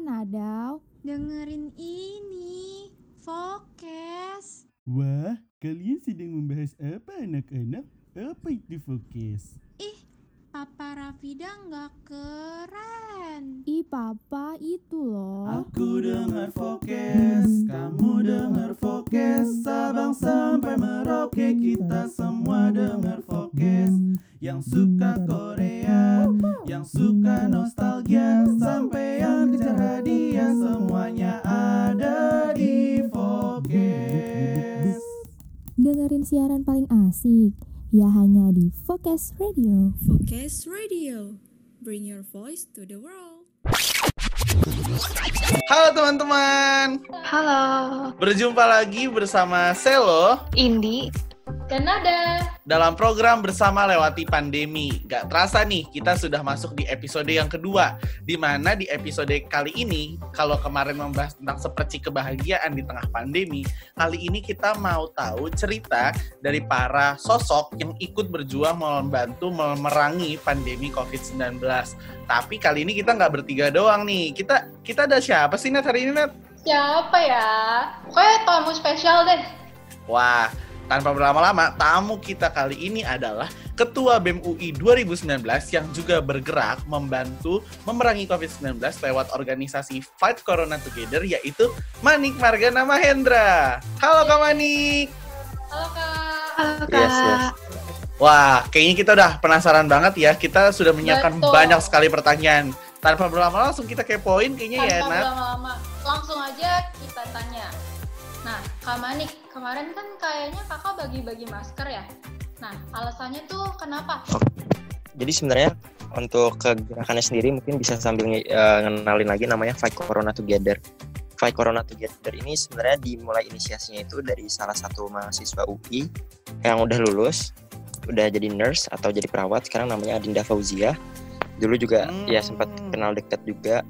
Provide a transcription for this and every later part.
Nadaw? Dengerin ini, Fokes. Wah, kalian sedang membahas apa anak-anak? Apa itu Fokes? Ih, Papa Rafida nggak keren. Ih, Papa, itu loh. Aku dengar Fokes, kamu dengar Fokes Sabang sampai Merauke kita semua dengar Fokes Yang suka Korea, yang suka nostalgia siaran paling asik. Ya hanya di Focus Radio. Focus Radio. Bring your voice to the world. Halo teman-teman, Halo, berjumpa lagi bersama Selo Indi. Dan ada. dalam program bersama lewati pandemi. Gak terasa nih, kita sudah masuk di episode yang kedua, di mana di episode kali ini, kalau kemarin membahas tentang seperti kebahagiaan di tengah pandemi, kali ini kita mau tahu cerita dari para sosok yang ikut berjuang membantu memerangi pandemi COVID-19. Tapi kali ini kita nggak bertiga doang nih, kita kita ada siapa sih Nat hari ini Nat? Siapa ya? Pokoknya tamu spesial deh. Wah, tanpa berlama-lama, tamu kita kali ini adalah Ketua BEM UI 2019 yang juga bergerak membantu memerangi COVID-19 lewat organisasi Fight Corona Together yaitu Manik Margana Mahendra. Halo Kak Manik. Halo Kak. Halo Kak. Yes, yes. Wah, kayaknya kita udah penasaran banget ya. Kita sudah menyiapkan Betul. banyak sekali pertanyaan. Tanpa berlama-lama langsung kita kepoin kayaknya ya, Tanpa Nat. berlama-lama, langsung aja kita tanya. Nah, Kak Manik, kemarin kan kayaknya kakak bagi-bagi masker ya? Nah, alasannya tuh kenapa? Jadi sebenarnya untuk kegerakannya sendiri mungkin bisa sambil eh, ngenalin lagi namanya Fight Corona Together. Fight Corona Together ini sebenarnya dimulai inisiasinya itu dari salah satu mahasiswa UI yang udah lulus, udah jadi nurse atau jadi perawat. Sekarang namanya Adinda Fauzia. Dulu juga Hmm. ya sempat kenal dekat juga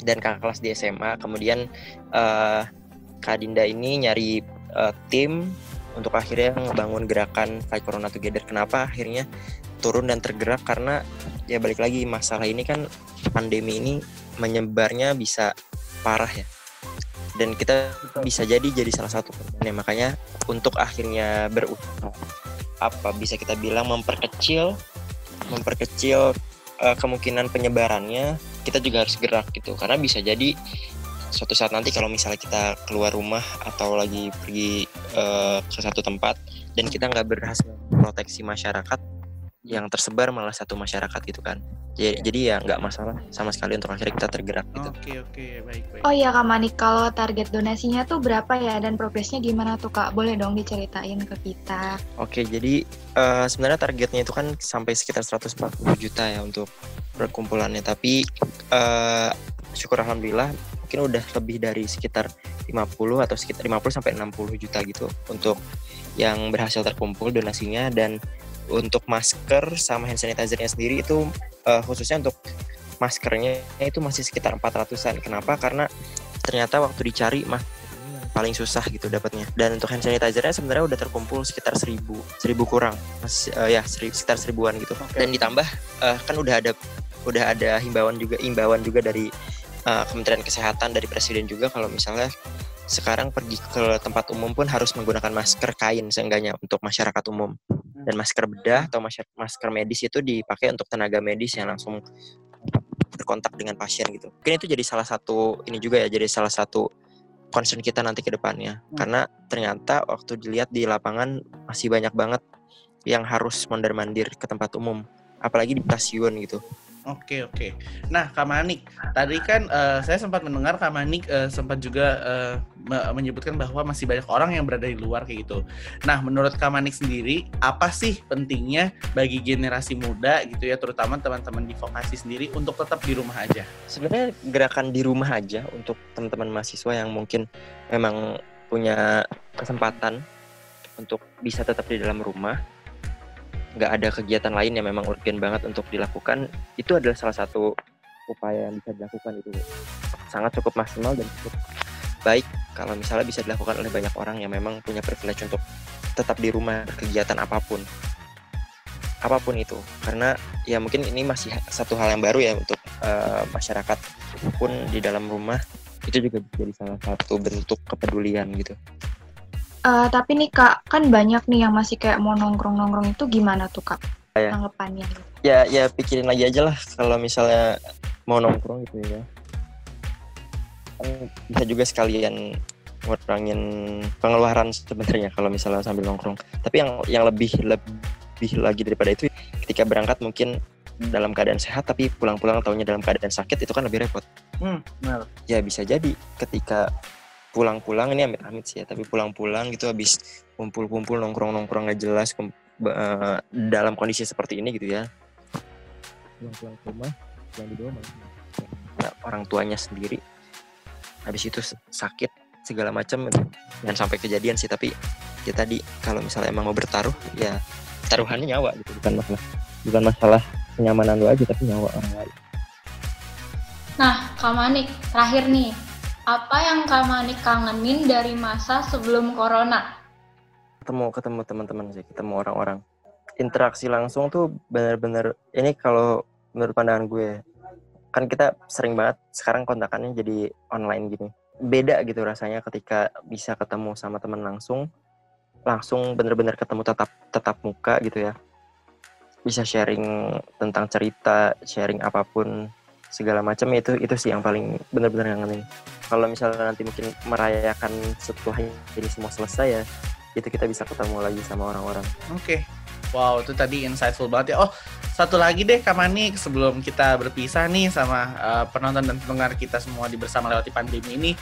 dan kakak kelas di SMA. Kemudian eh Kak Dinda ini nyari eh, tim untuk akhirnya ngebangun gerakan Fight Corona Together. Kenapa akhirnya turun dan tergerak? Karena ya balik lagi masalah ini kan pandemi ini menyebarnya bisa parah ya. Dan kita bisa jadi jadi salah satu korbannya. Makanya untuk akhirnya berusaha apa bisa kita bilang memperkecil memperkecil eh, kemungkinan penyebarannya kita juga harus gerak gitu. Karena bisa jadi suatu saat nanti kalau misalnya kita keluar rumah atau lagi pergi eh, ke satu tempat dan kita nggak berhasil proteksi masyarakat yang tersebar malah satu masyarakat gitu kan jadi, jadi ya nggak masalah sama sekali untuk akhirnya kita tergerak gitu Oke, oke, baik, baik. Oh iya Kak Manik, kalau target donasinya tuh berapa ya dan progresnya gimana tuh Kak? Boleh dong diceritain ke kita. Oke, jadi eh, sebenarnya targetnya itu kan sampai sekitar 140 juta ya untuk perkumpulannya. Tapi eh, syukur alhamdulillah mungkin udah lebih dari sekitar 50 atau sekitar 50 sampai 60 juta gitu untuk yang berhasil terkumpul donasinya dan untuk masker sama hand sanitizer-nya sendiri itu eh, khususnya untuk maskernya itu masih sekitar 400-an. Kenapa? Karena ternyata waktu dicari mah paling susah gitu dapatnya. Dan untuk hand sanitizer-nya sebenarnya udah terkumpul sekitar 1000, 1000 kurang. Masih eh, ya seri- sekitar seribuan gitu. Dan ditambah eh, kan udah ada udah ada himbauan juga himbauan juga dari eh, Kementerian Kesehatan dari Presiden juga kalau misalnya sekarang pergi ke tempat umum pun harus menggunakan masker kain seenggaknya untuk masyarakat umum dan masker bedah atau masker medis itu dipakai untuk tenaga medis yang langsung berkontak dengan pasien gitu. Mungkin itu jadi salah satu ini juga ya jadi salah satu concern kita nanti ke depannya. Karena ternyata waktu dilihat di lapangan masih banyak banget yang harus mondar-mandir ke tempat umum, apalagi di stasiun gitu. Oke oke. Nah Kak Manik, tadi kan eh, saya sempat mendengar Kak Manik eh, sempat juga me- menyebutkan bahwa masih banyak orang yang berada di luar kayak gitu. Nah menurut Kak Manik sendiri, apa sih pentingnya bagi generasi muda gitu ya, terutama teman-teman di vokasi sendiri untuk tetap di rumah aja? Sebenarnya gerakan di rumah aja untuk teman-teman mahasiswa yang mungkin memang punya kesempatan untuk bisa tetap di dalam rumah nggak ada kegiatan lain yang memang urgent banget untuk dilakukan itu adalah salah satu upaya yang bisa dilakukan itu sangat cukup maksimal dan cukup baik kalau misalnya bisa dilakukan oleh banyak orang yang memang punya privilege untuk tetap di rumah berkegiatan apa pun. Apa pun itu. Karena ya mungkin ini masih satu hal yang baru ya untuk eh, masyarakat pun di dalam rumah. Itu juga jadi salah satu bentuk kepedulian gitu. Eh, tapi nih kak, kan banyak nih yang masih kayak mau nongkrong-nongkrong itu gimana tuh kak? Ya. Tanggapannya. Ya ya pikirin lagi aja lah kalau misalnya mau nongkrong gitu ya. Kan bisa juga sekalian ngurangin pengeluaran sebenarnya kalau misalnya sambil nongkrong. Tapi yang yang lebih lebih lagi daripada itu ketika berangkat mungkin dalam keadaan sehat tapi pulang-pulang taunya dalam keadaan sakit itu kan lebih repot. Hmm, benar. ya bisa jadi ketika pulang-pulang ini amit-amit sih ya tapi pulang-pulang gitu habis kumpul-kumpul nongkrong-nongkrong nggak jelas kum- ba- eh, dalam kondisi seperti ini gitu ya. Pulang-pulang ke rumah pulang di rumah Nah, orang tuanya sendiri. Habis itu sakit segala macam dan sampai kejadian sih tapi ya tadi kalau misalnya emang mau bertaruh ya taruhannya nyawa gitu bukan masalah bukan masalah kenyamanan lu aja tapi nyawa orang lain. Nah, Kak Manik, terakhir nih. Apa yang Kak Manik kangenin dari masa sebelum corona? ketemu ketemu teman-teman sih ketemu orang-orang. Interaksi langsung tuh benar-benar ini kalau menurut pandangan gue kan kita sering banget sekarang kontakannya jadi online gini. Beda gitu rasanya ketika bisa ketemu sama teman langsung langsung bener-bener ketemu tetap tetap muka gitu ya. Bisa sharing tentang cerita sharing apa pun segala macam itu itu sih yang paling bener-bener ngangenin kalau misalnya nanti mungkin merayakan setelah ini semua selesai ya itu kita bisa ketemu lagi sama orang-orang Oke. Wow, itu tadi insightful banget ya. Oh, satu lagi deh Kak Manik sebelum kita berpisah nih sama uh, penonton dan pendengar kita semua di bersama lewati pandemi ini.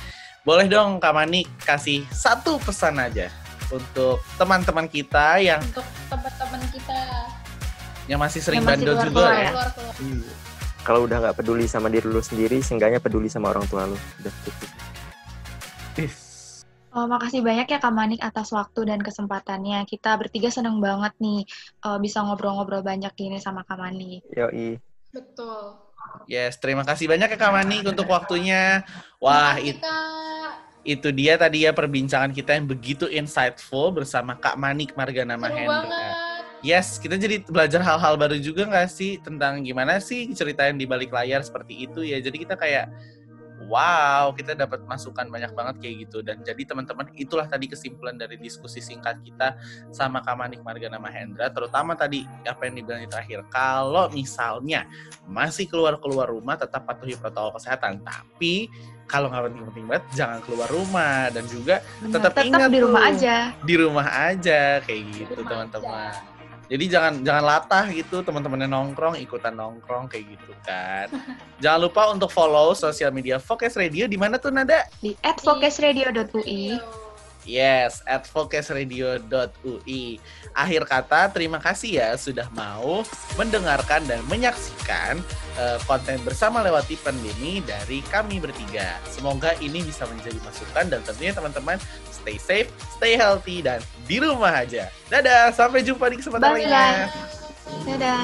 Boleh dong Kak Manik kasih satu pesan aja untuk teman-teman kita yang Untuk teman-teman kita yang masih sering Yang masih bandel juga keluar-keluar ya. ya. keluar-keluar. Kalau udah nggak peduli sama diri lu sendiri seenggaknya peduli sama orang tua lu udah cukup Oh, makasih banyak ya Kak Manik atas waktu dan kesempatannya. Kita bertiga seneng banget nih eh, bisa ngobrol-ngobrol banyak gini sama Kak Manik. yoi Betul. Yes, terima kasih banyak ya Kak Manik untuk waktunya. Wah, Makasih, it- Kak. itu dia tadi ya perbincangan kita yang begitu insightful bersama Kak Manik Margana Seru Mahendra. banget. Yes, kita jadi belajar hal-hal baru juga nggak sih tentang gimana sih ceritain di balik layar seperti itu ya. Jadi kita kayak wow, kita dapat masukan banyak banget kayak gitu. Dan jadi teman-teman itulah tadi kesimpulan dari diskusi singkat kita sama Kak Manik Margana Mahendra. Terutama tadi apa yang dibilang di terakhir. Kalau misalnya masih keluar-keluar rumah tetap patuhi protokol kesehatan. Tapi kalau nggak penting-penting banget jangan keluar rumah dan juga Benar, Tetap ingat di rumah tuh. aja. di rumah aja kayak gitu teman-teman. Jadi jangan jangan latah gitu teman-temannya nongkrong ikutan nongkrong kayak gitu kan. jangan lupa untuk follow sosial media Focus Radio di mana tuh Nada? Di @focusradio.ui. Yes, at focusradio.ui. Akhir kata, terima kasih ya sudah mau mendengarkan dan menyaksikan eh, konten bersama lewati pandemi dari kami bertiga. Semoga ini bisa menjadi masukan dan tentunya teman-teman stay safe, stay healthy, dan di rumah aja. Dadah, sampai jumpa di kesempatan lainnya. Dadah.